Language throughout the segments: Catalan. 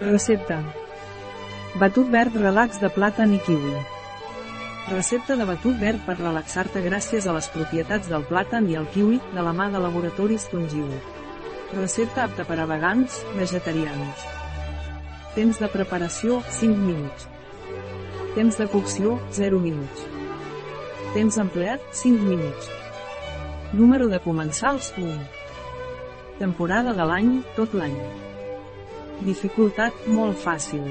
Recepta. Batut verd relax de plàtan i kiwi. Recepta de batut verd per relaxar-te gràcies a les propietats del plàtan i el kiwi, de la mà de Laboratoris Tungiu. Recepta apta per a vegans, vegetarians. Temps de preparació, 5 minuts. Temps de cocció, 0 minuts. Temps empleat, 5 minuts. Número de comensals, 1. Temporada de l'any, tot l'any. Dificultat, molt fàcil.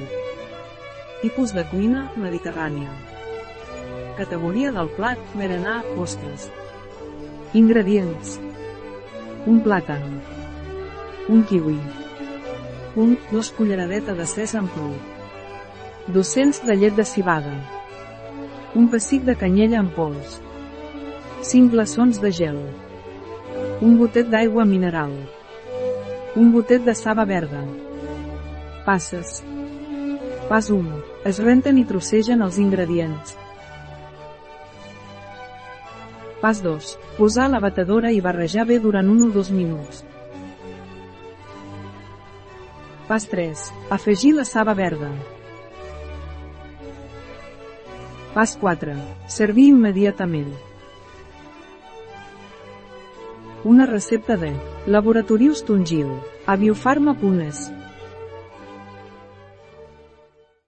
Tipus de cuina, mediterrània. Categoria del plat, berenar, postres. Ingredients. Un plàtan. Un kiwi. Un, dos culleradeta de sèsam cru. 200 de llet de cibada. Un pessic de canyella en pols. 5 glaçons de gel. Un gotet d'aigua mineral. Un gotet de saba verda. Passes. Pas 1. Es renten i trossegen els ingredients. Pas 2. Posar la batedora i barrejar bé durant 1 o 2 minuts. Pas 3. Afegir la saba verda. Pas 4. Servir immediatament. Una recepta de Laboratorius Tungil, a biofarma.es.